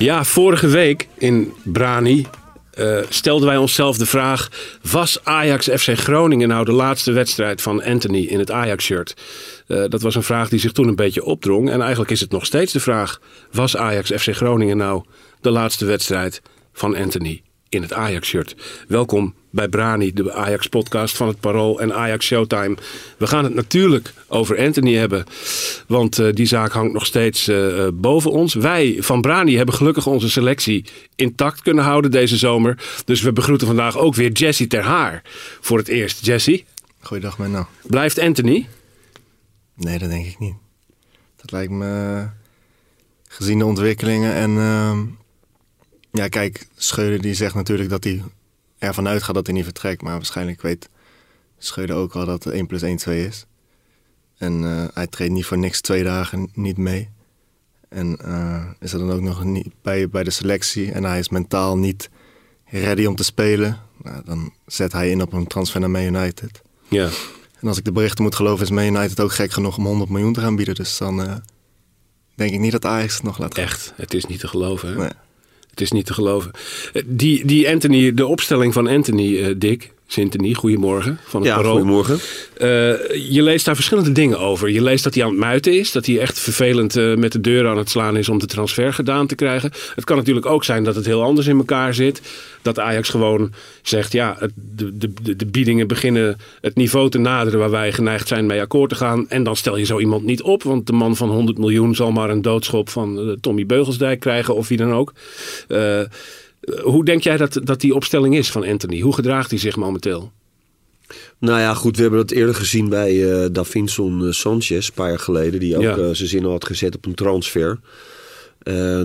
Ja, vorige week in Brani eh, stelden wij onszelf de vraag: was Ajax FC Groningen nou de laatste wedstrijd van Anthony in het Ajax-shirt? Eh, dat was een vraag die zich toen een beetje opdrong. En eigenlijk is het nog steeds de vraag: was Ajax FC Groningen nou de laatste wedstrijd van Anthony in het Ajax-shirt? Welkom bij Brani, de Ajax-podcast van het Parool en Ajax Showtime. We gaan het natuurlijk over Anthony hebben, want eh, die zaak hangt nog steeds eh, eh, boven ons. Wij van Brani hebben gelukkig onze selectie intact kunnen houden deze zomer. Dus we begroeten vandaag ook weer Jesse ter Haar voor het eerst. Jesse, Goeiedag, Menno. blijft Anthony? Nee, dat denk ik niet. Dat lijkt me gezien de ontwikkelingen en ehm, ja, kijk, Schreuder die zegt natuurlijk dat hij ervan uitgaat dat hij niet vertrekt, maar waarschijnlijk weet Schreuder ook wel dat 1 plus 1 2 is. En eh, hij treedt niet voor niks twee dagen niet mee. En eh, is er dan ook nog niet bij, bij de selectie en hij is mentaal niet ready om te spelen. Nou, dan zet hij in op een transfer naar Man United. Ja. En als ik de berichten moet geloven, is Man United ook gek genoeg om 100 miljoen te gaan bieden. Dus dan eh, denk ik niet dat Ajax het nog laat gaan. Echt, het is niet te geloven. Hè? Nee. Is niet te geloven. Eh, Die, die Anthony, de opstelling van Anthony, eh, Dick, Sintony, goedemorgen van het Ja, Parool. goedemorgen. Eh, je leest daar verschillende dingen over. Je leest dat hij aan het muiten is. Dat hij echt vervelend eh, met de deur aan het slaan is om de transfer gedaan te krijgen. Het kan natuurlijk ook zijn dat het heel anders in elkaar zit. Dat Ajax gewoon zegt, ja, het- de, de, de, de biedingen beginnen het niveau te naderen waar wij geneigd zijn mee akkoord te gaan. En dan stel je zo iemand niet op. Want de man van 100 miljoen zal maar een doodschop van eh, Tommy Beugelsdijk krijgen of wie dan ook. Hoe denk jij dat, dat die opstelling is van Anthony? Hoe gedraagt hij zich momenteel? Nou ja, goed, we hebben dat eerder gezien bij eh Davinson eh, Sanchez, een paar jaar geleden. Die ook Ja. eh, zijn zin al had gezet op een transfer.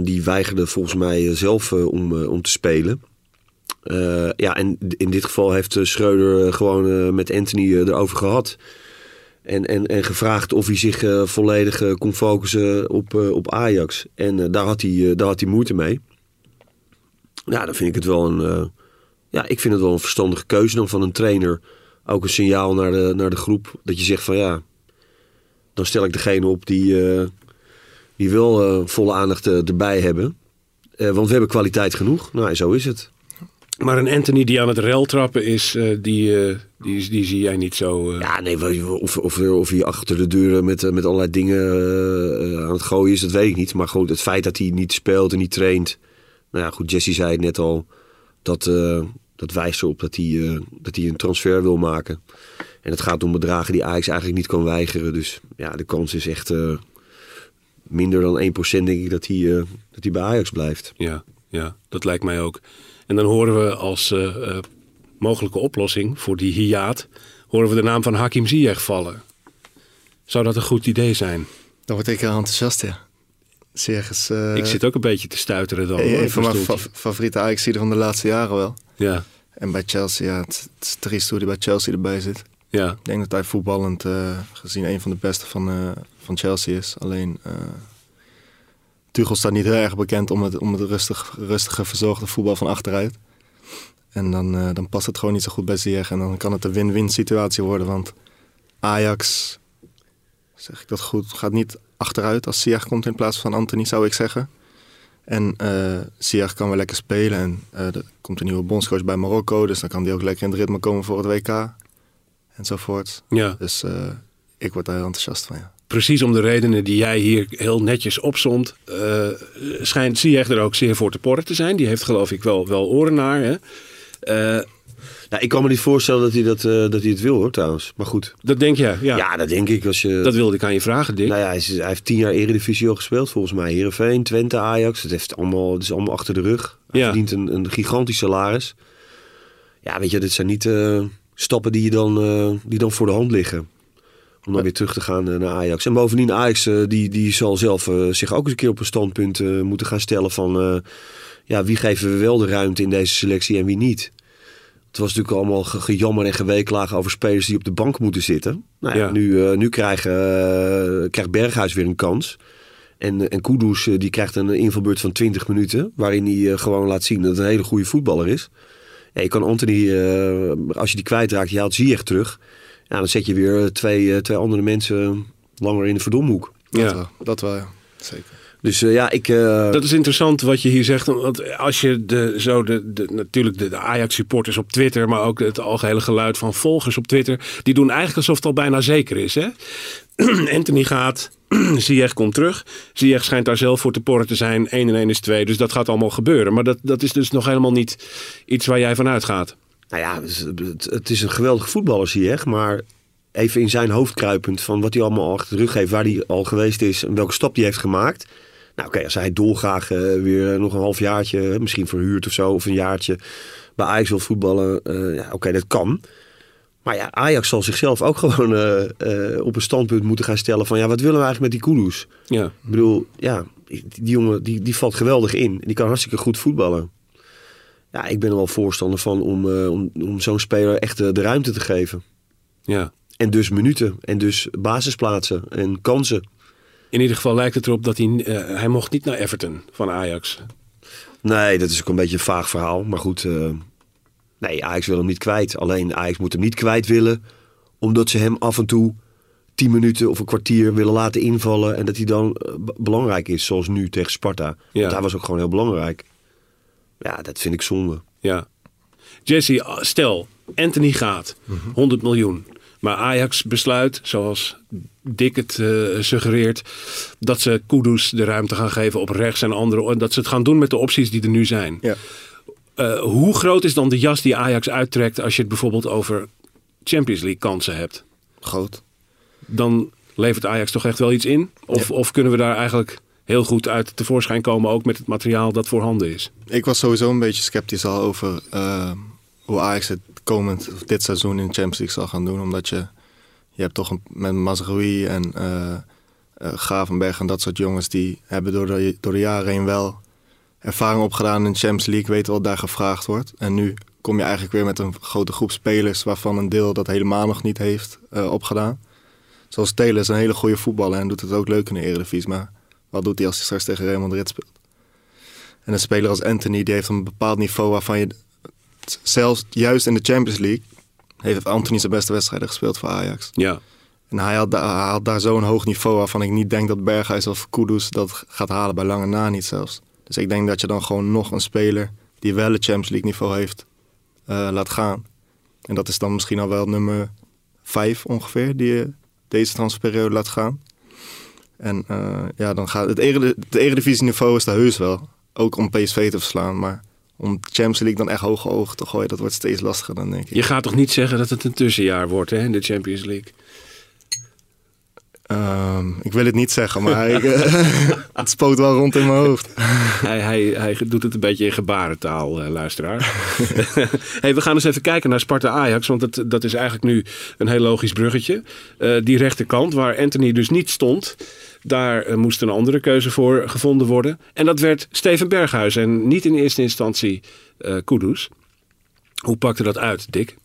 Die weigerde volgens mij zelf om, om te spelen. Ja, en in dit geval heeft Schreuder gewoon met Anthony erover gehad. En, en, en gevraagd of hij zich volledig kon focussen op, op Ajax. En daar, had hij, daar had hij moeite mee. Ja, dan vind ik het wel een... eh, ja, ik vind het wel een verstandige keuze dan van een trainer. Ook een signaal naar de, naar de groep. Dat je zegt van ja, dan stel ik degene op die, eh, die wel eh, volle aandacht erbij hebben. Want we hebben kwaliteit genoeg. Nou, zo is het. Maar een Anthony die aan het rel trappen is, die, die, die zie jij niet zo. Ja, nee, of, of, of hij achter de deuren met, met allerlei dingen aan het gooien is, dat weet ik niet. Maar gewoon het feit dat hij niet speelt en niet traint. Nou ja, goed, Jesse zei het net al. Dat, eh, dat wijst erop dat hij, eh, dat hij een transfer wil maken. En het gaat om bedragen die Ajax eigenlijk niet kan weigeren. Dus ja, de kans is echt eh, minder dan 1% denk ik dat hij, eh, dat hij bij Ajax blijft. Ja, ja, dat lijkt mij ook. En dan horen we als mogelijke oplossing voor die hiaat, horen we de naam van Hakim Ziyech vallen. Zou dat een goed idee zijn? Dan word ik heel enthousiast, ja. Zeg eens, eh, Ik zit ook een beetje te stuiteren dan. een van mijn fa- favoriete ajax van de laatste jaren wel. Ja, En bij Chelsea, ja, het, het is triest hoe hij bij Chelsea erbij zit. ja, Ik denk dat hij voetballend eh, gezien een van de beste van, eh, van Chelsea is. Alleen, Tuchel staat niet heel erg bekend om het, om het rustig, rustige, verzorgde voetbal van achteruit. En dan, dan past het gewoon niet zo goed bij Ziyech. En dan kan het een win-win situatie worden. Want Ajax, zeg ik dat goed, gaat niet achteruit als Ziyech komt in plaats van Anthony, zou ik zeggen. En Ziyech kan wel lekker spelen. En eh, er komt een nieuwe bondscoach bij Marokko. Dus dan kan die ook lekker in het ritme komen voor het WK. Enzovoort. ja. Dus eh, ik word daar heel enthousiast van, ja. Precies om de redenen die jij hier heel netjes opzond, schijnt Ziyech er ook zeer voor te porren te zijn. Die heeft geloof ik wel, wel oren naar. Hè? Nou, ik kan me niet voorstellen dat hij, dat, eh, dat hij het wil hoor trouwens. Maar goed. Dat denk jij? Ja. Ja, dat denk ik. Als je, Dat wilde ik aan je vragen, Dick. nou ja, hij, is- hij heeft tien jaar Eredivisie al gespeeld volgens mij. Heerenveen, Twente, Ajax. Het, heeft allemaal, het is allemaal achter de rug. Hij Ja. verdient een, een gigantisch salaris. Ja, weet je, dit zijn niet eh, stappen die, je dan, eh, die dan voor de hand liggen. Om dan weer terug te gaan naar Ajax. En bovendien, Ajax die, die zal zelf zich ook eens een keer op een standpunt moeten gaan stellen van... ja, wie geven we wel de ruimte in deze selectie en wie niet? Het was natuurlijk allemaal ge- gejammer en geweeklagen over spelers die op de bank moeten zitten. Nou ja, Ja. nu, eh, nu krijgen, eh, krijgt Berghuis weer een kans. En, en Kudus eh, die krijgt een invalbeurt van 20 minuten. Waarin hij eh, gewoon laat zien dat het een hele goede voetballer is. Ja, je kan Anthony, eh, als je die kwijtraakt, je haalt Ziyech terug. Ja, dan zet je weer eh, twee, eh, twee andere mensen langer in de verdomhoek. Dat Ja. wel, dat wel, ja. Zeker. Dus eh, ja, ik... eh, Dat is interessant wat je hier zegt. Want als je de, zo de, de, natuurlijk de, de Ajax-supporters op Twitter, maar ook het algehele geluid van volgers op Twitter, die doen eigenlijk alsof het al bijna zeker is. Hè? Anthony gaat, Ziyech komt terug. Ziyech schijnt daar zelf voor te porren te zijn. 1 en 1 is 2, dus dat gaat allemaal gebeuren. Maar dat, dat is dus nog helemaal niet iets waar jij van uitgaat. Nou ja, het, is- het- het is een geweldige voetballer, Ziyech. Maar even in zijn hoofd kruipend van wat hij allemaal achter de rug heeft, waar hij al geweest is en welke stap hij heeft gemaakt. Nou oké, als hij dolgraag eh, weer nog een half jaartje, misschien verhuurd of zo, of een jaartje bij Ajax wil voetballen. eh, ja, oké, dat kan. Maar ja, Ajax zal zichzelf ook gewoon eh, op een standpunt moeten gaan stellen van ja, wat willen we eigenlijk met die Kudus? Ja. Ik bedoel, ja, die, die jongen die, die valt geweldig in. Die kan hartstikke goed voetballen. Ja, ik ben er wel voorstander van om, om, om zo'n speler echt de ruimte te geven. ja. En dus minuten. En dus basisplaatsen. En kansen. In ieder geval lijkt het erop dat hij, eh, hij mocht niet naar Everton van Ajax. Nee, dat is ook een beetje een vaag verhaal. Maar goed, eh, nee, Ajax wil hem niet kwijt. Alleen Ajax moet hem niet kwijt willen. Omdat ze hem af en toe tien minuten of een kwartier willen laten invallen. En dat hij dan eh, belangrijk is. Zoals nu tegen Sparta. Ja. Want hij was ook gewoon heel belangrijk. Ja, dat vind ik zonde. Ja. Jesse, stel, Anthony gaat. 100 miljoen. Maar Ajax besluit, zoals Dick het eh, suggereert, dat ze Kudus de ruimte gaan geven op rechts en andere. En dat ze het gaan doen met de opties die er nu zijn. Ja. Eh, hoe groot is dan de jas die Ajax uittrekt als je het bijvoorbeeld over Champions League kansen hebt? Groot. Dan levert Ajax toch echt wel iets in? Of, of kunnen we daar eigenlijk heel goed uit tevoorschijn komen, ook met het materiaal dat voorhanden is? Ik was sowieso een beetje sceptisch al over eh, hoe Ajax het komend, of dit seizoen in de Champions League zal gaan doen. Omdat je, je hebt toch een, met Mazraoui en eh eh, Gravenberg en dat soort jongens... die hebben door de, door de jaren heen wel ervaring opgedaan in de Champions League. Weten wat daar gevraagd wordt. En nu kom je eigenlijk weer met een grote groep spelers... waarvan een deel dat helemaal nog niet heeft eh, opgedaan. Zoals Taylor is een hele goede voetballer en doet het ook leuk in de Eredivisie. Maar wat doet hij als hij straks tegen Real Madrid speelt? En een speler als Anthony, die heeft een bepaald niveau waarvan je... Zelfs juist in de Champions League heeft Anthony zijn beste wedstrijden gespeeld voor Ajax. Ja. En hij had, da- hij had daar zo'n hoog niveau waarvan ik niet denk dat Berghuis of Kudus dat gaat halen. Bij lange na niet zelfs. Dus ik denk dat je dan gewoon nog een speler die wel het Champions League niveau heeft, eh, laat gaan. En dat is dan misschien al wel nummer vijf ongeveer die je deze transferperiode laat gaan. En eh, ja, dan gaat het eredivisie niveau is daar heus wel. Ook om PSV te verslaan, maar om Champions League dan echt hoge ogen te gooien, dat wordt steeds lastiger dan denk ik. Je gaat toch niet zeggen dat het een tussenjaar wordt hè, in de Champions League? Ehm, ik wil het niet zeggen, maar eh, het spoot wel rond in mijn hoofd. Hij, hij, hij doet het een beetje in gebarentaal, eh, luisteraar. hey, we gaan eens even kijken naar Sparta-Ajax. Want dat, dat is eigenlijk nu een heel logisch bruggetje. Eh, die rechterkant, waar Anthony dus niet stond... daar moest een andere keuze voor gevonden worden. En dat werd Steven Berghuis. En niet in eerste instantie eh Kudus. Hoe pakte dat uit, Dick?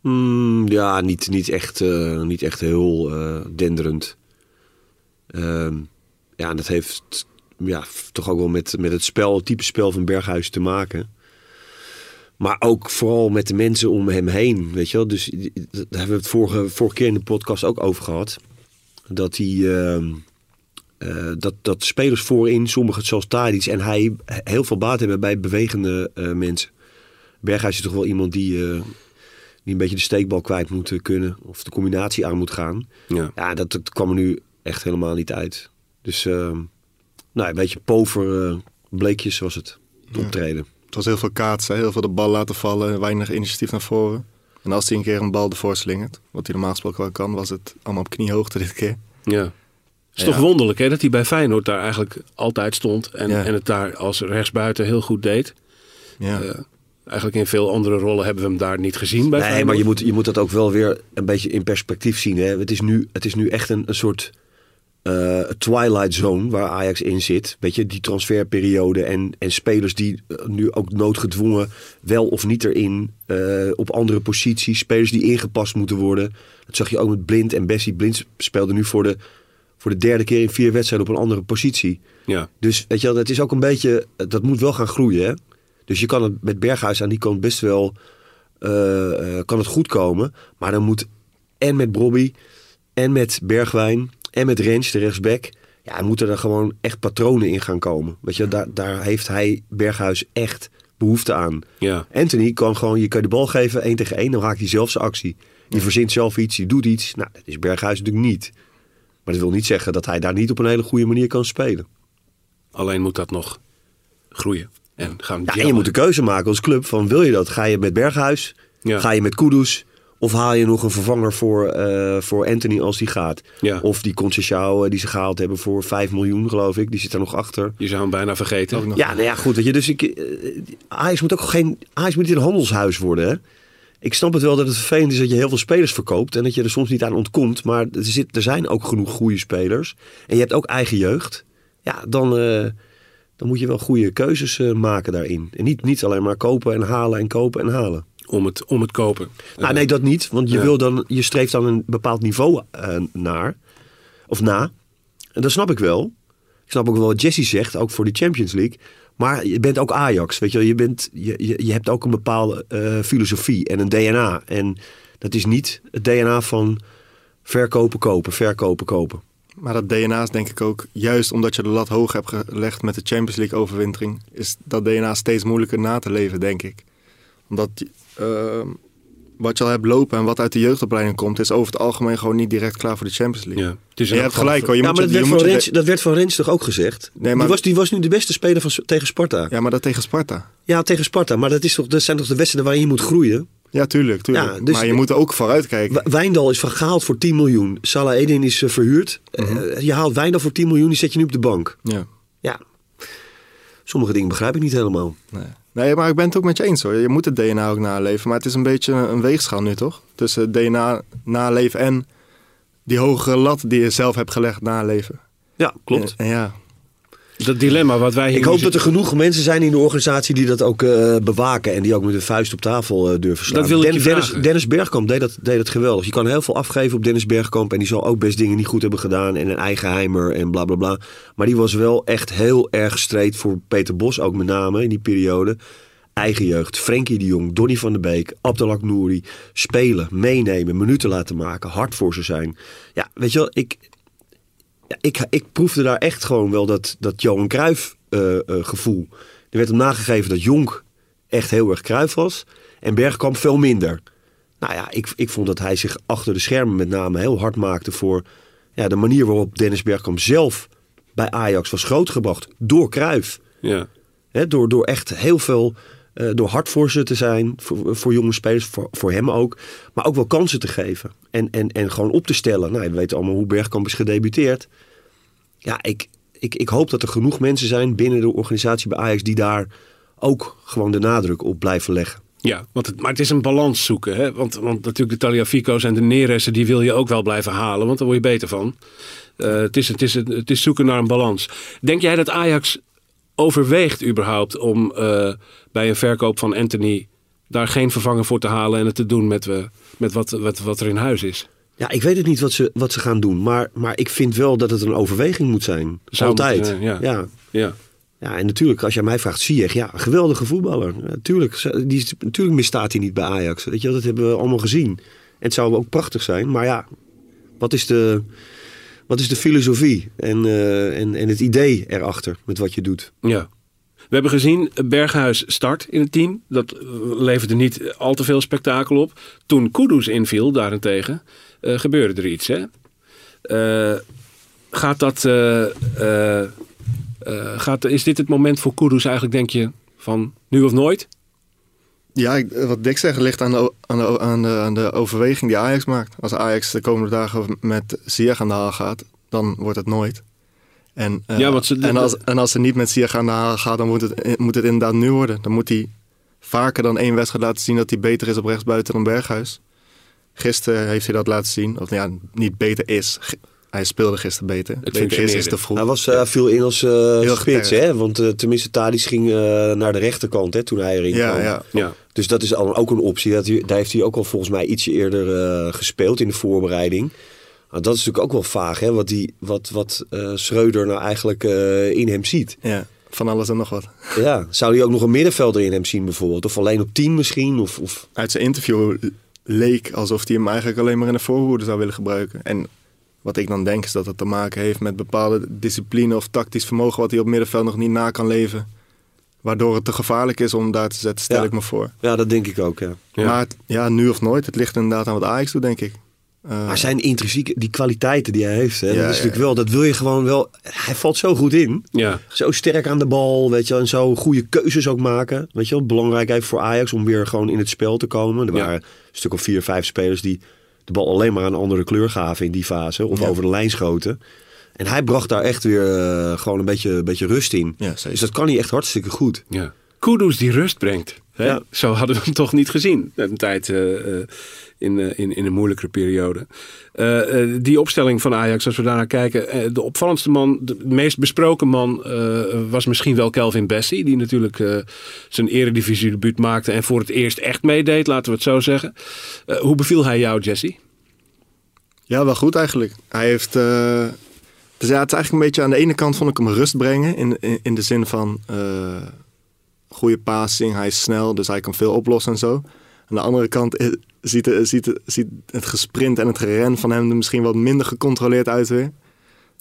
Hmm, ja, niet, niet, echt, eh, niet echt heel eh, denderend. Ehm, ja, en dat heeft ja, toch ook wel met, met het spel, type spel van Berghuis te maken. Maar ook vooral met de mensen om hem heen. Weet je wel? Dus daar hebben we het vorige, vorige keer in de podcast ook over gehad. Dat hij. ehm, eh, dat, dat spelers voorin, sommigen zoals Tadic en hij, heel veel baat hebben bij bewegende eh, mensen. Berghuis is toch wel iemand die, eh, die een beetje de steekbal kwijt moet eh, kunnen. Of de combinatie aan moet gaan. Ja. Ja, dat, dat kwam er nu echt helemaal niet uit. Dus, ehm, nou, een beetje pover eh, bleekjes was het optreden. het was heel veel kaatsen, heel veel de bal laten vallen, weinig initiatief naar voren. En als hij een keer een bal ervoor slingert, wat hij normaal gesproken wel kan, was het allemaal op kniehoogte dit keer. Ja. Het is Ja. toch wonderlijk hè, dat hij bij Feyenoord daar eigenlijk altijd stond. En, Ja. en het daar als rechtsbuiten heel goed deed. Ja. Eh, eigenlijk in veel andere rollen hebben we hem daar niet gezien bij Nee, Feyenoord. maar je moet, je moet dat ook wel weer een beetje in perspectief zien. Hè? Het, is nu, het is nu echt een, een soort eh, twilight zone waar Ajax in zit. Weet je, die transferperiode en, en spelers die eh, nu ook noodgedwongen wel of niet erin. eh, op andere posities, spelers die ingepast moeten worden. Dat zag je ook met Blind en Bessie. Blind speelde nu voor de, voor de derde keer in vier wedstrijden op een andere positie. Ja. Dus weet je het is ook een beetje, dat moet wel gaan groeien. Hè? Dus je kan het met Berghuis aan die kant best wel, eh, eh, kan het goed komen. Maar dan moet en met Brobby en met Bergwijn en met Rens, de rechtsback. Ja, moeten er gewoon echt patronen in gaan komen. Weet je, daar, daar heeft hij Berghuis echt behoefte aan. Ja. Anthony kan gewoon, je kan de bal geven, één tegen één, dan raakt hij zelf zijn actie. Die verzint zelf iets, die doet iets. Nou, dat is Berghuis natuurlijk niet. Maar dat wil niet zeggen dat hij daar niet op een hele goede manier kan spelen. Alleen moet dat nog groeien. En gaan Ja, en je moet een keuze maken als club van wil je dat? Ga je met Berghuis? Ja. Ga je met Kudus? Of haal je nog een vervanger voor, eh, voor Anthony als die gaat? Ja. Of die Conceição eh, die ze gehaald hebben voor 5 miljoen geloof ik. Die zit er nog achter. Je zou hem bijna vergeten. Ook nog. Ja, nou ja, goed. Weet je, dus ik, eh, Ajax moet ook geen. Ajax moet niet een handelshuis worden. Hè? Ik snap het wel dat het vervelend is dat je heel veel spelers verkoopt en dat je er soms niet aan ontkomt. Maar er, zit, er zijn ook genoeg goede spelers. En je hebt ook eigen jeugd. Ja, dan, eh, dan moet je wel goede keuzes eh, maken daarin. En niet, niet alleen maar kopen en halen en kopen en halen. Om, het, om het kopen. Nou, nee, dat niet. Want je, Ja. wil dan, je streeft dan een bepaald niveau eh, naar. Of na. En dat snap ik wel. Ik snap ook wel wat Jesse zegt, ook voor die Champions League. Maar je bent ook Ajax, weet je wel. Je, bent, je, je, je hebt ook een bepaalde eh, filosofie en een DNA. En dat is niet het DNA van verkopen, kopen, verkopen, kopen. Maar dat DNA is denk ik ook, juist omdat je de lat hoog hebt gelegd met de Champions League overwintering, is dat DNA steeds moeilijker na te leven, denk ik. Omdat eh, wat je al hebt lopen en wat uit de jeugdopleiding komt, is over het algemeen gewoon niet direct klaar voor de Champions League. Ja. Het is En je hebt gelijk hoor. Je ja, moet maar dat werd, je Rens, de- dat werd van Rens toch ook gezegd? Nee, maar- die, was, die was nu de beste speler van, tegen Sparta. Ja. Ja, maar dat tegen Sparta. tegen Sparta. Maar dat, is toch, dat zijn toch de wedstrijden waarin je moet groeien? Ja, tuurlijk. tuurlijk. Ja, dus maar je moet er ook vooruit kijken. Wijndal is van gehaald voor 10 miljoen. Salah Edin is eh, verhuurd. Eh, je haalt Wijndal voor 10 miljoen, die zet je nu op de bank. Ja. Ja. Sommige dingen begrijp ik niet helemaal. Nee. nee, maar ik ben het ook met je eens hoor. Je moet het DNA ook naleven. Maar het is een beetje een weegschaal nu toch? Tussen DNA naleven en die hogere lat die je zelf hebt gelegd naleven. Ja, klopt. En, en ja, Dat dilemma wat wij hier Ik hoop dat er genoeg mensen zijn in de organisatie die dat ook eh, bewaken. En die ook met de vuist op tafel eh, durven slaan. Dat wil ik je Den- Dennis. Dennis Bergkamp deed dat, deed dat geweldig. Je kan heel veel afgeven op Dennis Bergkamp. En die zal ook best dingen niet goed hebben gedaan. En een eigenheimer en bla bla bla. Maar die was wel echt heel erg streed voor Peter Bos. Ook met name in die periode. Eigen jeugd. Frenkie de Jong, Donny van der Beek, Abdelak Nouri. Spelen, meenemen, minuten laten maken. Hard voor ze zijn. Ja, weet je wel, ik, ja, ik, ik proefde daar echt gewoon wel dat, dat Johan Cruijff eh, eh, gevoel. Er werd hem nagegeven dat Jonk echt heel erg Cruijff was. En Bergkamp veel minder. Nou ja, ik, ik vond dat hij zich achter de schermen met name heel hard maakte voor ja, de manier waarop Dennis Bergkamp zelf bij Ajax was grootgebracht. Door Cruijff. Ja. Hè, door, door echt heel veel, eh, door hard voor ze te zijn, voor, jonge spelers, voor, voor hem ook. Maar ook wel kansen te geven. En, en, en gewoon op te stellen. Nou, we weten allemaal hoe Bergkamp is gedebuteerd. Ja, ik, ik, ik hoop dat er genoeg mensen zijn binnen de organisatie bij Ajax die daar ook gewoon de nadruk op blijven leggen. Ja, want het, maar het is een balans zoeken. Hè? Want, want natuurlijk de Taliafico's en de Neressen, die wil je ook wel blijven halen. Want daar word je beter van. Eh, het, is, het, is, het is zoeken naar een balans. Denk jij dat Ajax overweegt überhaupt om eh, bij een verkoop van Anthony daar geen vervanger voor te halen en het te doen met, we, met wat, wat, wat er in huis is? Ja, ik weet het niet wat ze, wat ze gaan doen. Maar, maar ik vind wel dat het een overweging moet zijn. Zou Altijd. zijn, ja. ja. Ja, Ja, en natuurlijk, als je mij vraagt, Ziyech, ja, geweldige voetballer. Natuurlijk, die, natuurlijk misstaat hij niet bij Ajax. Weet je, dat hebben we allemaal gezien. En het zou ook prachtig zijn, maar ja, wat is de, wat is de filosofie en, eh, en, en het idee erachter met wat je doet? ja. We hebben gezien, Berghuis start in het team. Dat eh, leverde niet al te veel spektakel op. Toen Kudus inviel, daarentegen, eh, gebeurde er iets. Hè? Eh, gaat dat, eh, eh, eh, gaat, is dit het moment voor Kudus eigenlijk, denk je, Van nu of nooit? Ja, ik- wat Dick zegt ligt aan de, aan, de, aan, de, aan de overweging die Ajax maakt. Als Ajax de komende dagen met Ziyech aan de haal gaat, dan wordt het nooit. En, eh, Ja, want ze- en, als, en als ze niet met Ziyech aan de haal gaat, dan moet het, moet het inderdaad nu worden. Dan moet hij vaker dan één wedstrijd laten zien dat hij beter is op rechtsbuiten dan Berghuis. Gisteren heeft hij dat laten zien. Of ja, niet beter is. Hij speelde gisteren beter. beter is, functioneerde. is te vroeg. Hij was uh, viel in als uh, Heel spits, hè? Want uh, tenminste, Tadic ging uh, naar de rechterkant hè, toen hij erin ja, kwam. ja. Ja. Dus dat is al ook een optie. Dat hij, daar heeft hij ook al volgens mij ietsje eerder uh, gespeeld in de voorbereiding. Maar dat is natuurlijk ook wel vaag, hè? Wat, die, wat, wat uh, Schreuder nou eigenlijk uh, in hem ziet. ja, van alles en nog wat. Ja, zou hij ook nog een middenvelder in hem zien bijvoorbeeld? Of alleen op 10 misschien? Of, of... Uit zijn interview leek alsof hij hem eigenlijk alleen maar in de voorhoede zou willen gebruiken. En wat ik dan denk is dat het te maken heeft met bepaalde discipline of tactisch vermogen wat hij op middenveld nog niet na kan leven. Waardoor het te gevaarlijk is om daar te zetten, stel Ja. ik me voor. Ja, dat denk ik ook, ja. Ja. Maar het- ja, nu of nooit. Het ligt inderdaad aan wat Ajax doet, denk ik. Eh, Maar zijn intrinsieke, die kwaliteiten die hij heeft, hè, Ja, dat is ja, natuurlijk wel, dat wil je gewoon wel. Hij valt zo goed in. Ja. Zo sterk aan de bal, weet je, wel, en zo goede keuzes ook maken. Weet je wel, belangrijk even voor Ajax om weer gewoon in het spel te komen. Er Ja. waren een stuk of vier, vijf spelers die de bal alleen maar een andere kleur gaven in die fase. Of Ja. over de lijn schoten. En hij bracht daar echt weer eh, gewoon een beetje, een beetje rust in. Ja, dus dat kan hij echt hartstikke goed. Ja. Kudus die rust brengt. Hè? Ja. Zo hadden we hem toch niet gezien. Een tijd eh, eh, in, eh, in, in een moeilijkere periode. Eh, eh, die opstelling van Ajax, als we daarnaar kijken. de opvallendste man, de meest besproken man eh, was misschien wel Kelvin Bessie. Die natuurlijk eh, zijn eredivisie debuut maakte en voor het eerst echt meedeed, laten we het zo zeggen. Eh, hoe beviel hij jou, Jesse? Ja, wel goed eigenlijk. Hij heeft. eh, dus ja, het is eigenlijk een beetje aan de ene kant vond ik hem rust brengen. In, in, in de zin van eh, goede passing. Hij is snel, dus hij kan veel oplossen en zo. Aan de andere kant eh, ziet, het- ziet, het- ziet het gesprint en het geren van hem er misschien wat minder gecontroleerd uit weer.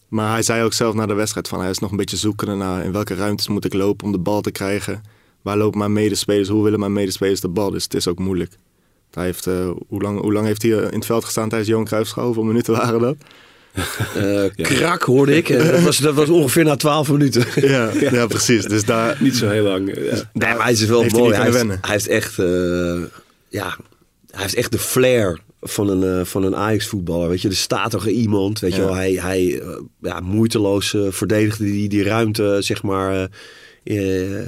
Maar hij zei ook zelf na de wedstrijd van hij is nog een beetje zoekende naar in welke ruimtes moet ik lopen om de bal te krijgen. Waar lopen mijn medespelers? Hoe willen mijn medespelers de bal? Dus het is ook moeilijk. Hij heeft, eh, hoe, lang, hoe lang heeft hij eh, in het veld gestaan tijdens Johan Cruijffschaal? Hoeveel minuten waren dat? Eh, Krak hoorde ik. En dat, was, dat was ongeveer na 12 minuten. Ja, ja. precies. Dus daar, Niet zo heel lang. ja. Nee, maar hij is wel Heeft mooi. Hij heeft, hij heeft echt, eh, ja, hij heeft echt de flair van een, eh, van een Ajax-voetballer. Weet je, de statige iemand. Weet je wel, hij, hij ja, moeiteloos verdedigde die, die ruimte, zeg maar,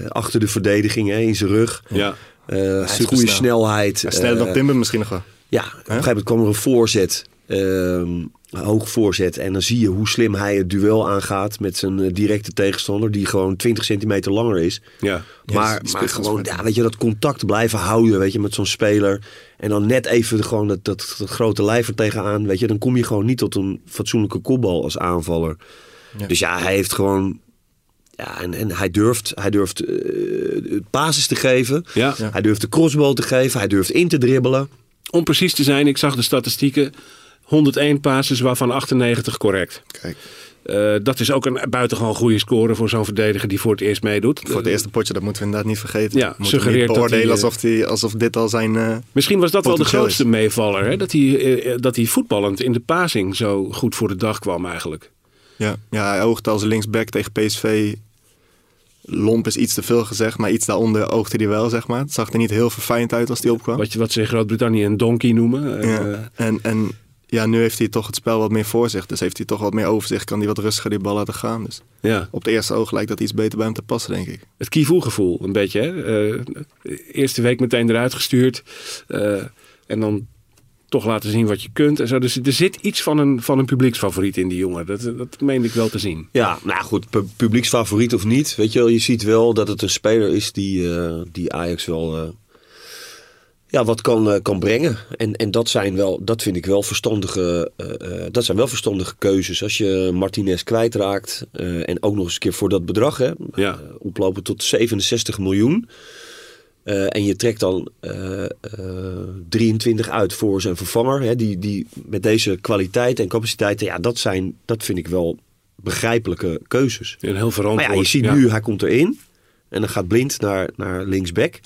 achter de verdediging, hè, in zijn rug. Ja. Hij heeft goede snelheid. hij sneller dan Timber misschien nog wel. ja, op een gegeven moment kwam er een voorzet. ehm, hoog voorzet. En dan zie je hoe slim hij het duel aangaat met zijn eh, directe tegenstander. Die gewoon 20 centimeter langer is. Ja. Maar maar gewoon, ja, weet je, dat contact blijven houden weet je, met zo'n speler. En dan net even gewoon dat, dat, dat grote lijf er tegenaan. Weet je, dan kom je gewoon niet tot een fatsoenlijke kopbal als aanvaller. Ja. Dus ja, hij heeft gewoon... Ja, en, en hij durft, hij durft eh, basis te geven. Ja. Ja. Hij durft de crossbal te geven. Hij durft in te dribbelen. Om precies te zijn, ik zag de statistieken. 101 passes, waarvan 98 correct. Kijk, Eh, dat is ook een buitengewoon goede score voor zo'n verdediger die voor het eerst meedoet. voor het eerste potje, dat moeten we inderdaad niet vergeten. Ja, we moeten suggereert niet dat beoordelen hij, eh, alsof, die, alsof dit al zijn... eh, Misschien was dat wel de grootste is. meevaller. Hè? Dat, hij, dat hij voetballend in de passing zo goed voor de dag kwam eigenlijk. ja. ja, hij oogde als linksback tegen PSV. Lomp is iets te veel gezegd, maar iets daaronder oogde hij wel, zeg maar. Het zag er niet heel verfijnd uit als hij opkwam. Wat, je- wat ze in Groot-Brittannië een donkey noemen. Ja. En, en ja, nu heeft hij toch het spel wat meer voor zich. Dus heeft hij toch wat meer overzicht. Kan hij wat rustiger die bal laten gaan. Dus ja. op het eerste oog lijkt dat iets beter bij hem te passen, denk ik. Het Kivu-gevoel een beetje. Hè? Eh, eerste week meteen eruit gestuurd. Eh, en dan toch laten zien wat je kunt. En zo. Dus er zit iets van een, van een publieksfavoriet in die jongen. Dat, dat meen ik wel te zien. Ja, nou goed, pu- publieksfavoriet of niet. Weet je wel, je ziet wel dat het een speler is die, eh, die Ajax wel eh, ja, wat kan, eh, kan brengen. En, en dat zijn wel, dat vind ik wel verstandige, eh, eh, dat zijn wel verstandige keuzes. Als je Martinez kwijtraakt eh, en ook nog eens een keer voor dat bedrag, hè, Ja. oplopen tot 67 miljoen. En je trekt dan eh, eh, 23 uit voor zijn vervanger. Hè, die, die met deze kwaliteit en capaciteiten, ja, dat, zijn, dat vind ik wel begrijpelijke keuzes. En heel Maar verantwoord. ja, je ziet Ja. nu, hij komt erin. En dan gaat Blind naar, naar linksback.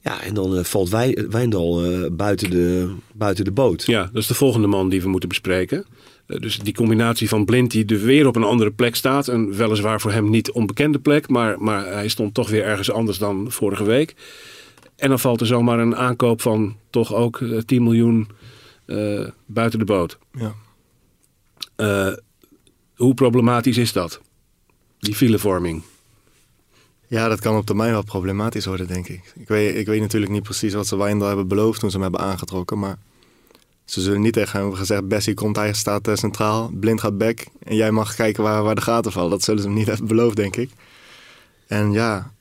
Ja, en dan eh, valt Wij, Wijndal eh, buiten, de, buiten de boot. Ja, dat is de volgende man die we moeten bespreken. Eh, dus die combinatie van Blind die er weer op een andere plek staat. Een weliswaar voor hem niet onbekende plek. Maar, maar hij stond toch weer ergens anders dan vorige week. En dan valt er zomaar een aankoop van toch ook eh, 10 miljoen eh, buiten de boot. Ja. Eh, hoe problematisch is dat? Die filevorming. Ja, dat kan op termijn wel problematisch worden, denk ik. Ik weet, ik weet natuurlijk niet precies wat ze Wijndal hebben beloofd toen ze hem hebben aangetrokken. Maar ze zullen niet tegen hem hebben gezegd... Bessie komt, hij staat eh, centraal, blind gaat back... en jij mag kijken waar, waar de gaten vallen. Dat zullen ze hem niet hebben beloofd, denk ik. En ja,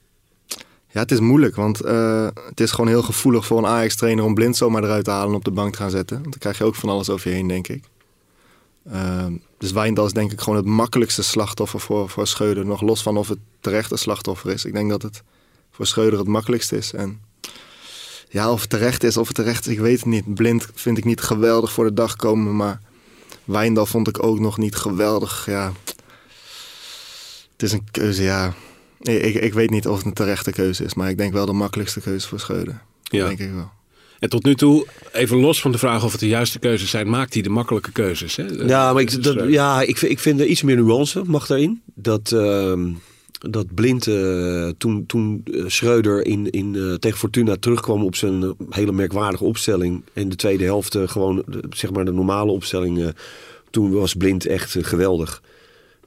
ja het is moeilijk. Want eh, het is gewoon heel gevoelig voor een Ajax-trainer... om blind zomaar eruit te halen en op de bank te gaan zetten. Want dan krijg je ook van alles over je heen, denk ik. Ehm, dus Wijndal is denk ik gewoon het makkelijkste slachtoffer voor, voor Schreuder. Nog los van of het terecht een slachtoffer is. Ik denk dat het voor Schreuder het makkelijkste is. En ja, of het terecht is, of het terecht is, ik weet het niet. Blind vind ik niet geweldig voor de dag komen, maar Wijndal vond ik ook nog niet geweldig. Ja, het is een keuze, ja. Ik, ik, ik weet niet of het een terechte keuze is, maar ik denk wel de makkelijkste keuze voor Schreuder. Ja. Denk ik wel. En tot nu toe, even los van de vraag of het de juiste keuzes zijn, maakt hij de makkelijke keuzes. Hè? Ja, maar ik, dat, eh, ja, ik, vind- ik vind er iets meer nuance mag daarin. Dat, ehm, dat Blind eh, toen, toen eh, Schreuder in, in, tegen Fortuna terugkwam op zijn hele merkwaardige opstelling. En de tweede helft gewoon zeg maar de normale opstelling. toen was Blind echt geweldig.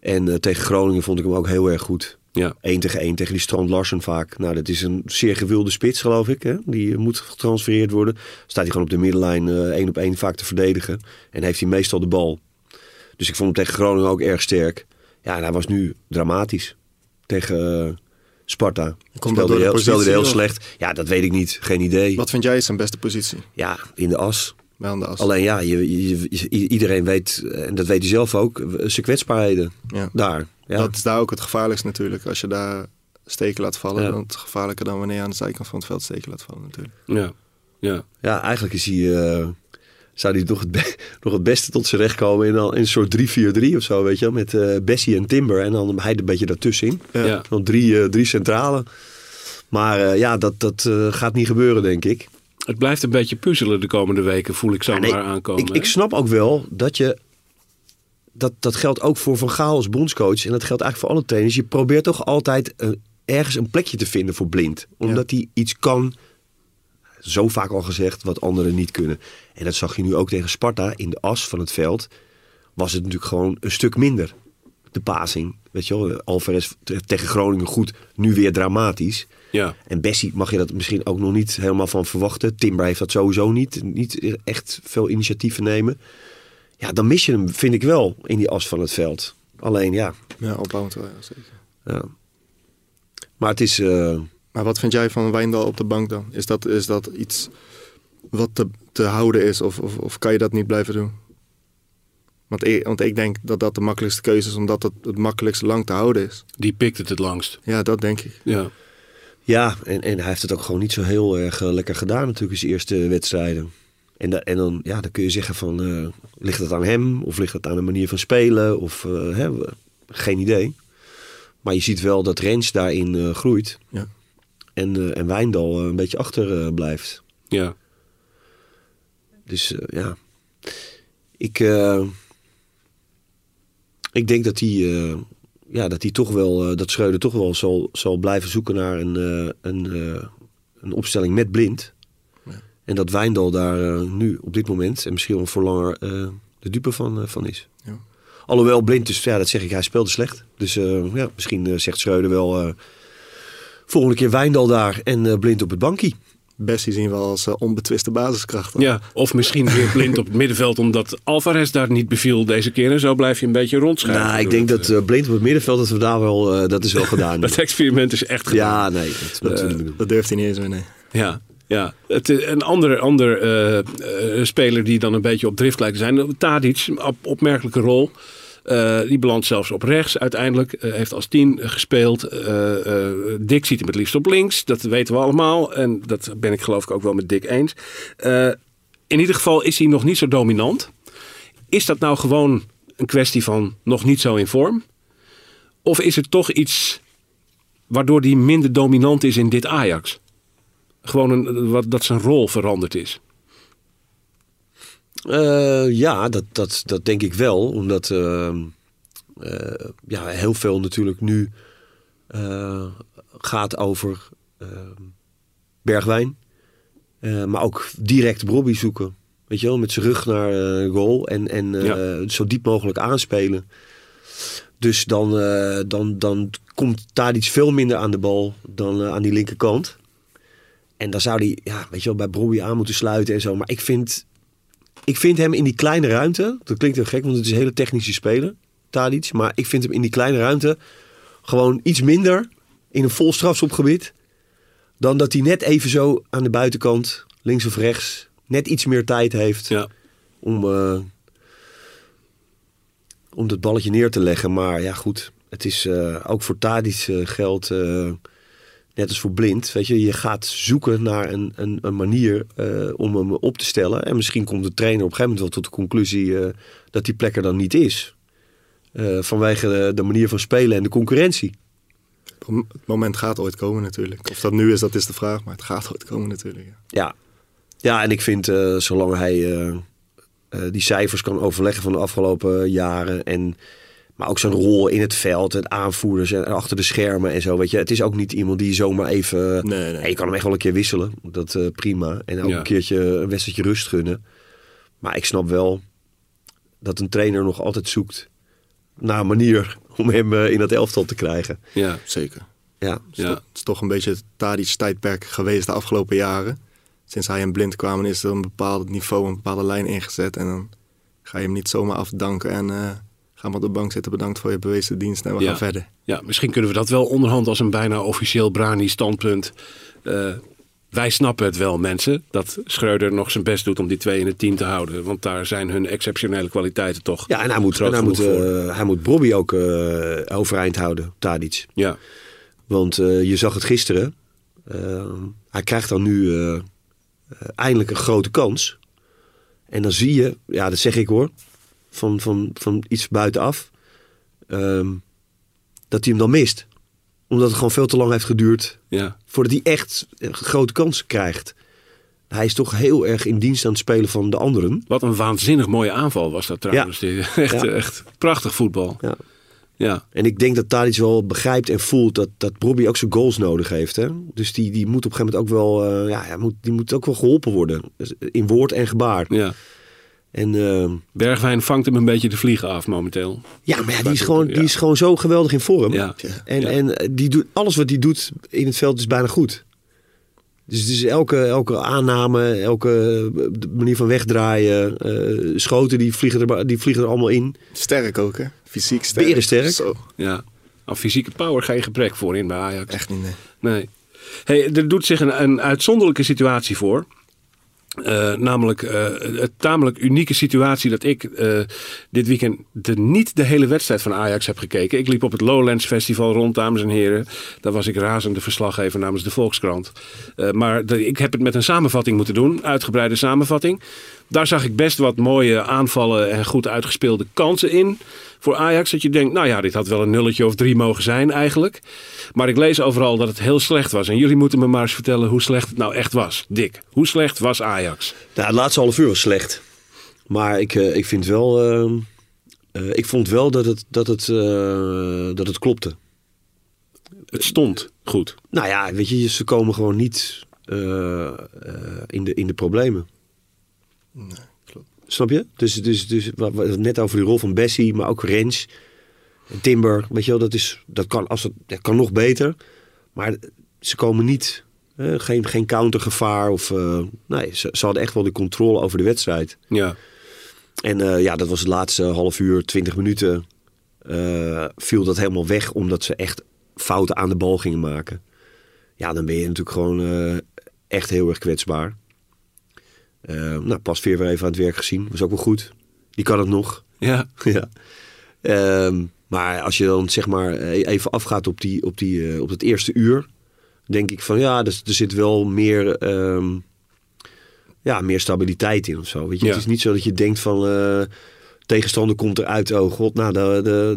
En tegen Groningen vond ik hem ook heel erg goed. Ja. 1 tegen 1 tegen die Strand Larsen vaak. Nou, dat is een zeer gewilde spits, geloof ik. Hè? Die eh, moet getransfereerd worden. Staat hij gewoon op de middenlijn eh, één op één vaak te verdedigen. En heeft hij meestal de bal. Dus ik vond hem tegen Groningen ook erg sterk. Ja, en hij was nu dramatisch. Tegen eh, Sparta. dat Speelde door de hij heel, speelde hij heel positie, slecht. Ja, dat weet ik niet. Geen idee. Wat vind jij zijn beste positie? Ja, in de as. Wel aan de as. Alleen ja, je, je- je- iedereen weet, en dat weet hij zelf ook, zijn kwetsbaarheden. Ja. Daar. Ja. Dat is daar ook het gevaarlijkst natuurlijk. Als je daar steken laat vallen, Ja. dan het gevaarlijker dan wanneer je aan de zijkant van het veld steken laat vallen natuurlijk. Ja. Ja. Ja, eigenlijk is hij, eh, zou hij nog het, be- nog het beste tot zijn recht komen in, al- in een soort 3-4-3 of zo, weet je wel. Met eh, Bessie en Timber en dan hij een beetje daartussenin. Ja. Ja. Dan drie, eh, drie centrale. Maar eh, ja, dat, dat eh, gaat niet gebeuren, denk ik. Het blijft een beetje puzzelen de komende weken, voel ik zo Ja, nee, maar aankomen. ik, ik snap ook wel dat je... Dat, dat geldt ook voor Van Gaal als bondscoach. En dat geldt eigenlijk voor alle trainers. Je probeert toch altijd eh, ergens een plekje te vinden voor Blind. Omdat hij iets kan, zo vaak al gezegd, wat anderen niet kunnen. En dat zag je nu ook tegen Sparta. In de as van het veld was het natuurlijk gewoon een stuk minder. De passing. Weet je wel, Alvarez te- tegen Groningen goed. Nu weer dramatisch. Ja. En Bessie mag je dat misschien ook nog niet helemaal van verwachten. Timber heeft dat sowieso niet. Niet echt veel initiatieven nemen. Ja, dan mis je hem, vind ik wel, in die as van het veld. Alleen, ja. Ja, opbouwend wel, ja, zeker. ja. Maar het is... eh, Maar wat vind jij van Wijndal op de bank dan? Is dat, is dat iets wat te, te houden is of, of, of kan je dat niet blijven doen? Want ik, want ik denk dat dat de makkelijkste keuze is, omdat het het makkelijkst lang te houden is. Die pikt het het langst. Ja, dat denk ik. Ja. ja, en, en hij heeft het ook gewoon niet zo heel erg eh, lekker gedaan natuurlijk in zijn eerste wedstrijden. En, da- en dan, ja, dan kun je zeggen van, eh, ligt het aan hem? Of ligt het aan de manier van spelen? Of, eh, hè, geen idee. Maar je ziet wel dat Rens daarin eh, groeit. Ja. En, en Wijndal een beetje achter blijft. Ja. Dus ja, ik, ik denk dat hij, ja, dat hij toch wel, dat Schreuder toch wel zal, zal blijven zoeken naar een, een, een opstelling met blind. En dat Wijndal daar eh, nu op dit moment en misschien wel voor langer eh, de dupe van, eh, van is. Ja. Alhoewel blind, dus ja, dat zeg ik, hij speelde slecht. Dus eh, ja, misschien zegt Schreuder wel eh, volgende keer Wijndal daar en eh, blind op het bankje. Bessie zien we als onbetwiste basiskracht. dan. ja. Of misschien weer blind op het middenveld omdat Alvarez daar niet beviel deze keer. En zo blijf je een beetje rondschuiven. Nou, ik denk het, dat blind op het middenveld, dat we daar wel, dat is wel gedaan. Dat experiment is echt gedaan. ja, nee, dat. Dat durft hij niet eens meer, nee. Ja, ja. Een andere, ander eh, eh, speler die dan een beetje op drift lijkt te zijn. Tadic, op, opmerkelijke rol. Eh, die belandt zelfs op rechts uiteindelijk. Heeft als tien gespeeld. Dick ziet hem het liefst op links. Dat weten we allemaal. En dat ben ik geloof ik ook wel met Dick eens. In ieder geval is hij nog niet zo dominant. Is dat nou gewoon een kwestie van nog niet zo in vorm? Of is het toch iets waardoor hij minder dominant is in dit Ajax? Gewoon een, wat, dat zijn rol veranderd is. Eh, ja, dat, dat, dat denk ik wel. Omdat ehm, eh, ja, heel veel natuurlijk nu eh, gaat over ehm, Bergwijn. Maar ook direct Bobby zoeken. Weet je wel, met zijn rug naar goal en, en Ja. zo diep mogelijk aanspelen. Dus dan, dan, dan komt daar iets veel minder aan de bal dan aan die linkerkant. En dan zou hij, ja, weet je wel, bij Bobby aan moeten sluiten en zo. Maar ik vind, ik vind hem in die kleine ruimte, dat klinkt heel gek, want het is een hele technische speler, Tadic. Maar ik vind hem in die kleine ruimte gewoon iets minder in een vol strafschopgebied. Dan dat hij net even zo aan de buitenkant, links of rechts, net iets meer tijd heeft Ja. om, eh, om dat balletje neer te leggen. Maar ja, goed. Het is eh, ook voor Tadic eh, geldt, eh, net als voor Blind. Weet je, je gaat zoeken naar een, een, een manier eh, om hem op te stellen. En misschien komt de trainer op een gegeven moment wel tot de conclusie eh, dat die plek er dan niet is. Eh, vanwege de, de manier van spelen en de concurrentie. Het moment gaat ooit komen natuurlijk. Of dat nu is, dat is de vraag. Maar het gaat ooit komen natuurlijk. Ja. Ja, ja en ik vind zolang hij die cijfers kan overleggen van de afgelopen jaren. En, maar ook zijn rol in het veld, het aanvoerders en achter de schermen en zo. Weet je, het is ook niet iemand die zomaar even. Nee, nee. Je kan hem echt wel een keer wisselen. Dat eh, prima. En ook Ja. een keertje een wedstrijdje rust gunnen. Maar ik snap wel dat een trainer nog altijd zoekt naar een manier om hem eh, in dat elftal te krijgen. Ja. Zeker. Ja, Het is, Ja. toch, het is toch een beetje het Tadic-tijdperk geweest de afgelopen jaren. Sinds hij en Blind kwamen is er een bepaald niveau, een bepaalde lijn ingezet. En dan ga je hem niet zomaar afdanken en eh ga maar op de bank zitten. Bedankt voor je bewezen dienst en we Ja. gaan verder. Ja, misschien kunnen we dat wel onderhand als een bijna officieel Brani-standpunt. eh, wij snappen het wel, mensen, dat Schreuder nog zijn best doet om die twee in het team te houden. Want daar zijn hun exceptionele kwaliteiten toch. ja en hij moet, en hij moet, eh, hij moet Bobby ook eh, overeind houden, Tadic. Ja, Want eh, je zag het gisteren. Hij krijgt dan nu eindelijk een grote kans. En dan zie je, ja, dat zeg ik hoor, van, van, van iets buitenaf, ehm, dat hij hem dan mist. Omdat het gewoon veel te lang heeft geduurd ja, voordat hij echt grote kans krijgt. Hij is toch heel erg in dienst aan het spelen van de anderen. wat een waanzinnig mooie aanval was dat trouwens. Echt, Ja. echt prachtig voetbal. Ja. Ja, En ik denk dat Tadic wel begrijpt en voelt dat, dat Bobby ook zijn goals nodig heeft. Hè? Dus die, die moet op een gegeven moment ook wel, eh, ja, moet, die moet ook wel geholpen worden. Dus In woord en gebaar. ja. En eh, Bergwijn vangt hem een beetje de vliegen af momenteel. ja, maar ja, die, is gewoon, Ja. die is gewoon zo geweldig in vorm. Ja. En, Ja. en eh, die doet, alles wat hij doet in het veld is bijna goed. Dus, dus elke, elke aanname, elke eh, manier van wegdraaien, eh, schoten, die vliegen, er, die vliegen er allemaal in. Sterk ook, hè? Fysiek sterk. Berensterk. Zo, Ja. Aan fysieke power geen gebrek voor in bij Ajax. echt niet, nee. Nee. Hey, er doet zich een, een uitzonderlijke situatie voor. Eh, namelijk eh, een tamelijk unieke situatie dat ik eh, dit weekend de, niet de hele wedstrijd van Ajax heb gekeken. Ik liep op het Lowlands Festival rond, dames en heren. Daar was ik razende verslaggever namens de Volkskrant. Maar ik heb het met een samenvatting moeten doen, uitgebreide samenvatting. Daar zag ik best wat mooie aanvallen en goed uitgespeelde kansen in voor Ajax. Dat je denkt, nou ja, dit had wel een nulletje of drie mogen zijn eigenlijk. Maar ik lees overal dat het heel slecht was. En jullie moeten me maar eens vertellen hoe slecht het nou echt was. Dick, hoe slecht was Ajax? Nou, het laatste half uur was slecht. Maar ik, eh, ik vind wel. ehm, eh, ik vond wel dat het, dat het, eh, dat het klopte. Het stond goed. Nou ja, weet je, ze komen gewoon niet in, de, in de problemen. Klopt. Snap je? Dus, dus, dus net over die rol van Bessie, maar ook Rens. En Timber, weet je wel, dat, is, dat, kan, als het, dat kan nog beter. Maar ze komen niet, eh, geen, geen countergevaar. Of, eh, nee, ze, ze hadden echt wel de controle over de wedstrijd. Ja, En eh, ja, dat was het laatste half uur, 20 minuten. eh, viel dat helemaal weg omdat ze echt fouten aan de bal gingen maken. Ja, dan ben je natuurlijk gewoon echt heel erg kwetsbaar. Eh, nou, pas weer weer even aan het werk gezien. Was ook wel goed. Die kan het nog. ja, ja. Ehm, maar als je dan zeg maar eh, even afgaat op, die, op, die, eh, op het eerste uur, denk ik van ja, er, er zit wel meer, ehm, ja, meer stabiliteit in of zo. Weet je? Ja. Het is niet zo dat je denkt van eh, tegenstander komt eruit, oh god, nou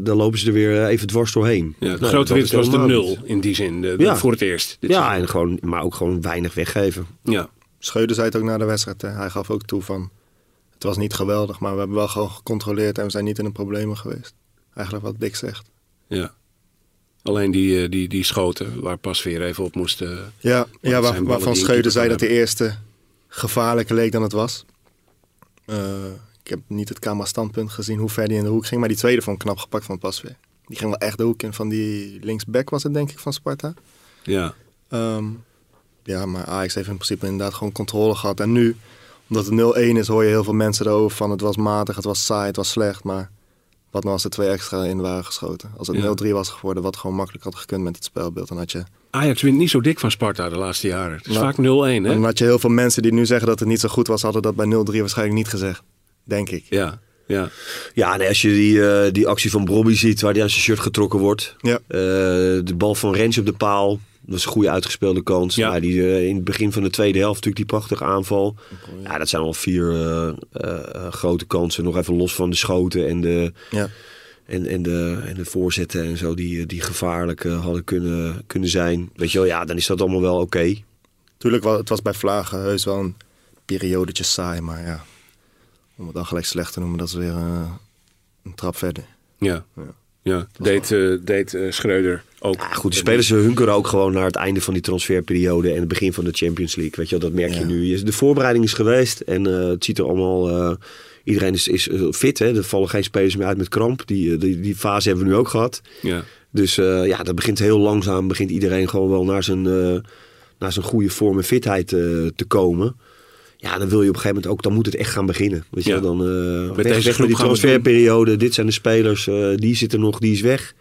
dan, lopen ze er weer even dwars doorheen. ja. De Nou, grote winst was de nul in die zin. De- de- Ja. Voor het eerst. Ja, en gewoon, maar ook gewoon weinig weggeven. ja. Schreuder zei het ook na de wedstrijd. Hè. Hij gaf ook toe van... Het was niet geweldig, maar we hebben wel gewoon gecontroleerd en we zijn niet in de problemen geweest. Eigenlijk wat Dick zegt. Ja. Alleen die, eh, die, die schoten waar pas weer even op moest. eh, Ja, ja waar, waarvan Scheuden zei dat de eerste gevaarlijker leek dan het was. Eh, ik heb niet het camera-standpunt gezien hoe ver die in de hoek ging. Maar die tweede vond ik knap gepakt van Pasveer. Die ging wel echt de hoek in van die linksback was het denk ik van Sparta. ja. Ehm, ja, maar Ajax heeft in principe inderdaad gewoon controle gehad. En nu, omdat het 0-1 is, hoor je heel veel mensen erover van het was matig, het was saai, het was slecht. Maar wat nou als er twee extra in waren geschoten? Als het Ja. 0-3 was geworden, wat gewoon makkelijk had gekund met het spelbeeld, dan had je... Ajax wint niet zo dik van Sparta de laatste jaren. Het is Nou, vaak 0-1, hè? Dan had je heel veel mensen die nu zeggen dat het niet zo goed was, hadden dat bij 0-3 waarschijnlijk niet gezegd. Denk ik. Ja, ja. Ja, nee, als je die, eh, die actie van Brobby ziet waar hij aan zijn shirt getrokken wordt. Ja. Eh, de bal van Rens op de paal. Dat is een goede uitgespeelde kans. Ja. Maar die, eh, in het begin van de tweede helft natuurlijk die prachtige aanval. Ja, dat zijn al vier eh, eh, grote kansen. Nog even los van de schoten en de, Ja. en, en de, en de voorzetten en zo. Die, die gevaarlijk hadden kunnen, kunnen zijn. Weet je wel, ja, dan is dat allemaal wel oké. Tuurlijk, wel, het was bij Vlagen heus wel een periodetje saai, maar ja. Om het dan gelijk slecht te noemen, dat is weer een trap verder. Ja, Ja. ja. deed, deed Schreuder ook. Ja, goed, de spelers hunkeren ook gewoon naar het einde van die transferperiode en het begin van de Champions League. Weet je wel, dat merk je nu. De voorbereiding is geweest en eh, het ziet er allemaal. eh, iedereen is, is eh, fit, hè? Er vallen geen spelers meer uit met kramp. Die, die, die fase hebben we nu ook gehad. Ja. Dus ja, dat begint heel langzaam. Begint iedereen gewoon wel naar zijn, naar zijn goede vorm en fitheid te komen. Ja, dan wil je op een gegeven moment ook, dan moet het echt gaan beginnen. Weet je, Ja. dan eh Met weg, deze weg groep met die transferperiode. Dit zijn de spelers, eh, die zitten nog, die is weg.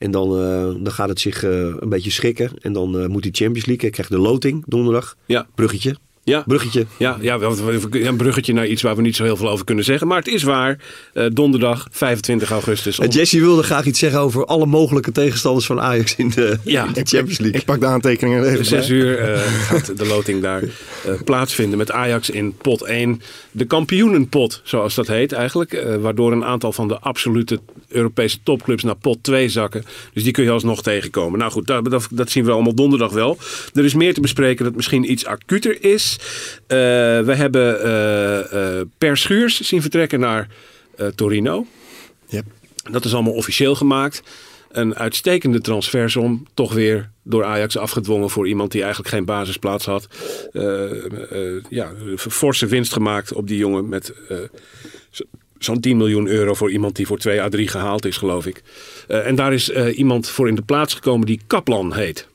En dan, eh, dan gaat het zich eh, een beetje schikken. En dan eh, moet die Champions League, ik krijg de loting donderdag. Ja. Bruggetje. Ja. Bruggetje. Ja, ja, een bruggetje naar iets waar we niet zo heel veel over kunnen zeggen. Maar het is waar. Eh, donderdag 25 augustus. om- En Jesse wilde graag iets zeggen over alle mogelijke tegenstanders van Ajax in de, Ja. in de Champions League. Ik pak de aantekeningen er even Zes bij. uur eh, gaat de loting daar eh, plaatsvinden met Ajax in pot 1. De kampioenenpot, zoals dat heet eigenlijk. eh, waardoor een aantal van de absolute Europese topclubs naar pot 2 zakken. Dus die kun je alsnog tegenkomen. Nou goed, dat, dat, dat zien we allemaal donderdag wel. Er is meer te bespreken dat misschien iets acuter is. Eh, we hebben eh, eh, Per Schuurs zien vertrekken naar Torino. Yep. Dat is allemaal officieel gemaakt. Een uitstekende transfersom. Toch weer door Ajax afgedwongen voor iemand die eigenlijk geen basisplaats had. Ja, forse winst gemaakt op die jongen met zo- zo'n 10 miljoen euro voor iemand die voor 2 à 3 gehaald is, geloof ik. En daar is iemand voor in de plaats gekomen die Kaplan heet.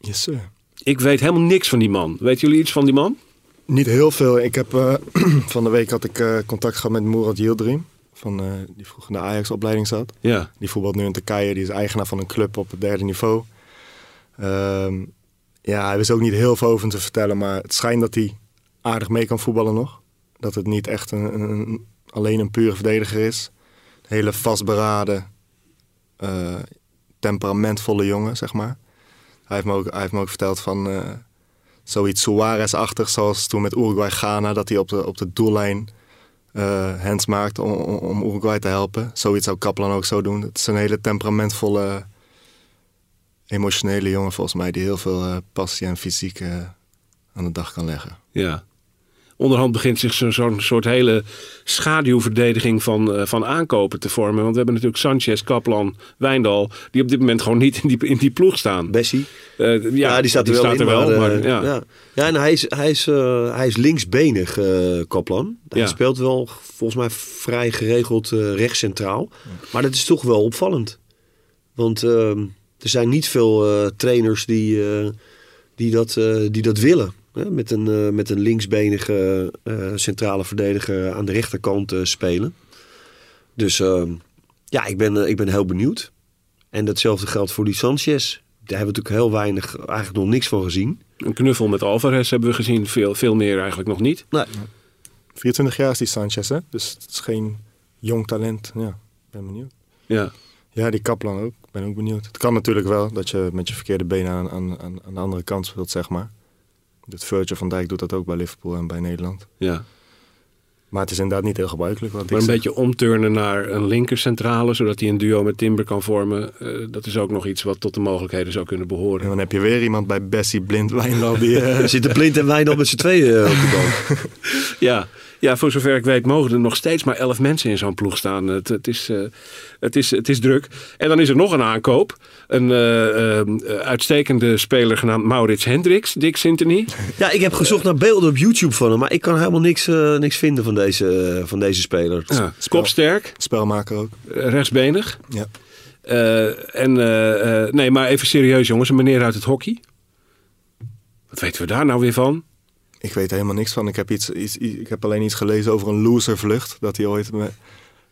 Yes, sir. Ik weet helemaal niks van die man. Weten jullie iets van die man? Niet heel veel. Ik heb, eh, van de week had ik eh, contact gehad met Murat Yildirim. Van, eh, die vroeger in de Ajax-opleiding zat. Ja. Die voetbalt nu in Turkije. Die is eigenaar van een club op het derde niveau. Ehm, ja, hij wist ook niet heel veel over te vertellen. Maar het schijnt dat hij aardig mee kan voetballen nog. Dat het niet echt een, een- een- alleen een pure verdediger is. Een hele vastberaden, temperamentvolle jongen, zeg maar. Hij heeft me ook, ook verteld van eh, zoiets Suarez-achtig, zoals toen met Uruguay-Ghana, dat hij op de, op de doellijn eh hands maakt om, om- Uruguay te helpen. Zoiets zou Kaplan ook zo doen. Het is een hele temperamentvolle, emotionele jongen volgens mij, die heel veel eh, passie en fysiek aan de dag kan leggen. Ja. Onderhand begint zich zo- zo'n soort hele schaduwverdediging van, eh, van aankopen te vormen. Want we hebben natuurlijk Sanchez, Kaplan, Wijndal, die op dit moment gewoon niet in die, in die ploeg staan. Bessie. Eh, ja, Ja, die staat er wel in. wel, maar, maar, eh, ja. ja. Ja. en hij is, hij is, hij is linksbenig, Kaplan. Hij speelt wel volgens mij vrij geregeld rechtscentraal. Maar dat is toch wel opvallend. Want eh, er zijn niet veel trainers die, die, dat, die dat willen. Hè? Met, een, eh, met een linksbenige eh, centrale verdediger aan de rechterkant eh, spelen. Dus eh, ja, ik ben, ik ben heel benieuwd. En datzelfde geldt voor die Sanchez. Daar hebben we natuurlijk heel weinig, eigenlijk nog niks van gezien. Een knuffel met Alvarez hebben we gezien, veel, veel meer eigenlijk nog niet. Nee. 24 jaar is die Sanchez, hè? Dus het is geen jong talent. Ja, ik ben benieuwd. Ja, Ja, die Kaplan ook. Ik ben ook benieuwd. Het kan natuurlijk wel dat je met je verkeerde benen aan, aan, aan, aan de andere kant speelt, zeg maar. Dat Virgil van Dijk doet dat ook bij Liverpool en bij Nederland. ja. Maar het is inderdaad niet heel gebruikelijk. Wat ik Maar een zeg. beetje omturnen naar een linkercentrale, zodat hij een duo met Timber kan vormen. eh, dat is ook nog iets wat tot de mogelijkheden zou kunnen En behoren. dan heb je weer iemand bij Bessie Blind die... eh, Er zitten Blind en Wijndal met z'n tweeën eh, op de bank. Ja, Ja, voor zover ik weet mogen er nog steeds maar elf mensen in zo'n ploeg staan. Het, het, is, eh, het, is, het is druk. En dan is er nog een aankoop. Een eh, eh, uitstekende speler genaamd Maurits Hendricks, Dick Sintony. Ja, ik heb gezocht naar beelden op YouTube van hem, maar ik kan helemaal niks, eh, niks vinden van deze, van deze speler. Ja, kopsterk, Spelmaker ook. rechtsbenig. Ja. Eh, en nee, maar even serieus jongens, een meneer uit het hockey. Wat weten we daar nou weer van? Ik weet er helemaal niks van. Ik heb, iets, iets, ik heb alleen iets gelezen over een loservlucht. Dat hij ooit met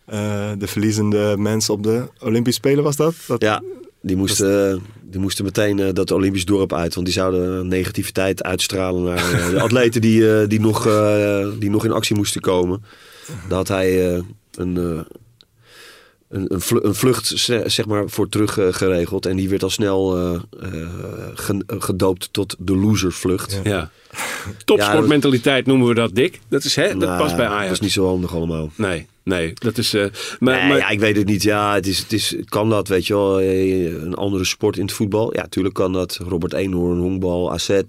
eh, de verliezende mensen op de Olympische Spelen was dat? dat Ja, die moesten, eh, die moesten meteen eh, dat Olympisch dorp uit. Want die zouden negativiteit uitstralen naar de atleten die, die, nog, die nog in actie moesten komen. Daar had hij een, een, een, vlu- een vlucht ze- zeg maar, voor terug eh, geregeld. En die werd al snel eh, eh, ge- gedoopt tot de losersvlucht. Ja. Topsportmentaliteit noemen we dat, Dick. Dat, is, hè, dat Nou, past bij Dat Ajax. is niet zo handig allemaal. Nee, nee, dat is... eh, maar, Nee, maar, ja, ik weet het niet. Ja, het is, het is, kan dat, weet je wel. Een andere sport in het voetbal. Ja, tuurlijk kan dat. Robert Eenhoorn, honkbal, AZ. eh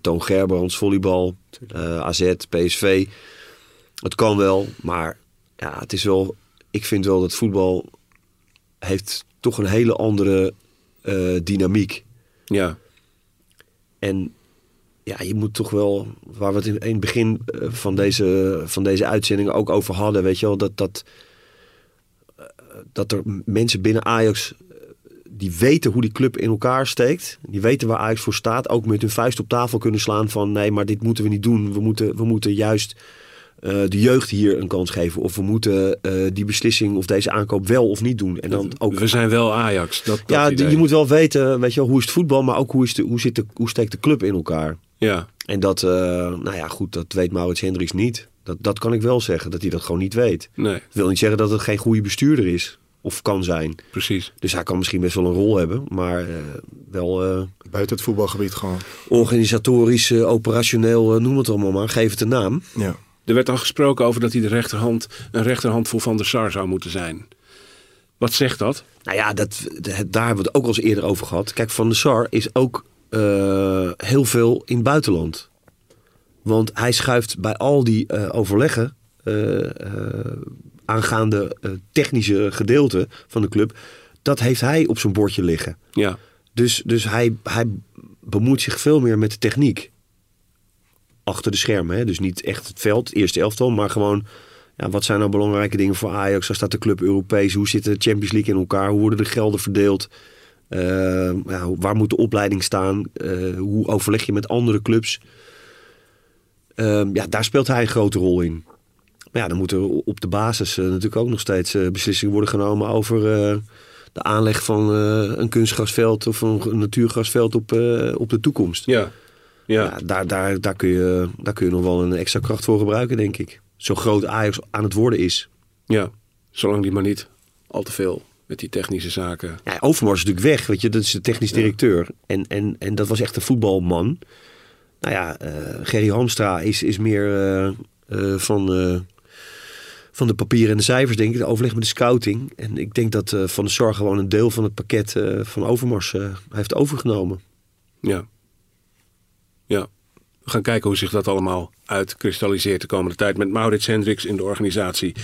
Toon Gerbrands, volleybal. eh, AZ, PSV. Het kan wel, maar ja, het is wel... Ik vind wel dat voetbal heeft toch een hele andere eh, dynamiek. ja, En ja, je moet toch wel, waar we het in, het begin eh, van deze, van deze uitzending ook over hadden, weet je wel, dat, dat, eh, dat er mensen binnen Ajax die weten hoe die club in elkaar steekt. Die weten waar Ajax voor staat. Ook met hun vuist op tafel kunnen slaan van nee, maar dit moeten we niet doen. We moeten, we moeten juist eh, de jeugd hier een kans geven. Of we moeten eh, die beslissing of deze aankoop wel of niet doen. En dan ook we zijn wel Ajax. Dat, dat ja, idee. je moet wel weten, weet je wel, hoe is het voetbal, maar ook hoe, is de, hoe, zit de, hoe steekt de club in elkaar. Ja, En dat, eh, nou ja, goed, dat weet Maurits Hendricks niet. Dat, dat kan ik wel zeggen, dat hij dat gewoon niet weet. nee, Dat wil niet zeggen dat het geen goede bestuurder is, of kan zijn. precies. Dus hij kan misschien best wel een rol hebben, maar eh, wel eh, Buiten het voetbalgebied gewoon. organisatorisch, operationeel, noem het allemaal maar, geef het een naam. Ja. Er werd al gesproken over dat hij de rechterhand, een rechterhand voor Van der Sar zou moeten zijn. Wat zegt dat? Nou ja, dat, dat- daar hebben we het ook al eens eerder over gehad. Kijk, Van der Sar is ook eh, heel veel in het buitenland. Want hij schuift bij al die eh, overleggen eh, aangaande technische gedeelte van de club. Dat heeft hij op zijn bordje liggen. Ja, Dus, dus hij, hij bemoeit zich veel meer met de techniek. Achter de schermen. Hè? Dus niet echt het veld, eerste elftal. Maar gewoon, ja, wat zijn nou belangrijke dingen voor Ajax? Waar staat de club Europees? Hoe zit de Champions League in elkaar? Hoe worden de gelden verdeeld? Eh, ja, waar moet de opleiding staan? Eh, hoe overleg je met andere clubs? Ehm, ja, daar speelt hij een grote rol in. Maar ja, dan moeten op de basis eh, natuurlijk ook nog steeds beslissingen worden genomen over de aanleg van een kunstgrasveld of een natuurgrasveld op, op de toekomst. ja, ja. Ja, daar, daar, daar, kun je, daar kun je nog wel een extra kracht voor gebruiken, denk ik. Zo groot Ajax aan het worden is. ja. Zolang die maar niet al te veel met die technische zaken. Ja, Overmars is natuurlijk weg, weet je, dat is de technisch directeur. En, en, en dat was echt een voetbalman. Nou ja, eh, Gerry Hamstra is, is meer eh, eh, van, van de papieren en de cijfers, denk ik. De overleg met de scouting. En ik denk dat Van der Sar gewoon een deel van het pakket van Overmars heeft overgenomen. Ja. Ja. We gaan kijken hoe zich dat allemaal uitkristalliseert de komende tijd. Met Maurits Hendricks in de organisatie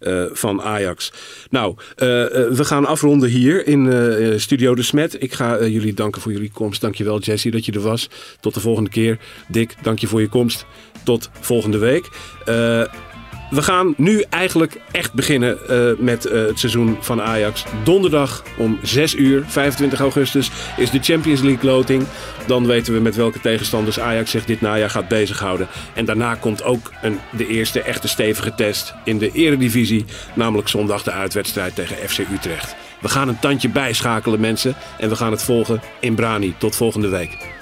eh, van Ajax. Nou, eh, eh, we gaan afronden hier in Studio De Smet. Ik ga jullie danken voor jullie komst. Dankjewel Jesse dat je er was. Tot de volgende keer. Dick, dank je voor je komst. Tot volgende week. We gaan nu eigenlijk echt beginnen eh, met eh, het seizoen van Ajax. Donderdag om 6 uur, 25 augustus, is de Champions League loting. Dan weten we met welke tegenstanders Ajax zich dit najaar gaat bezighouden. En daarna komt ook een, de eerste echte stevige test in de eredivisie. Namelijk zondag de uitwedstrijd tegen FC Utrecht. We gaan een tandje bijschakelen mensen. En we gaan het volgen in Brani. Tot volgende week.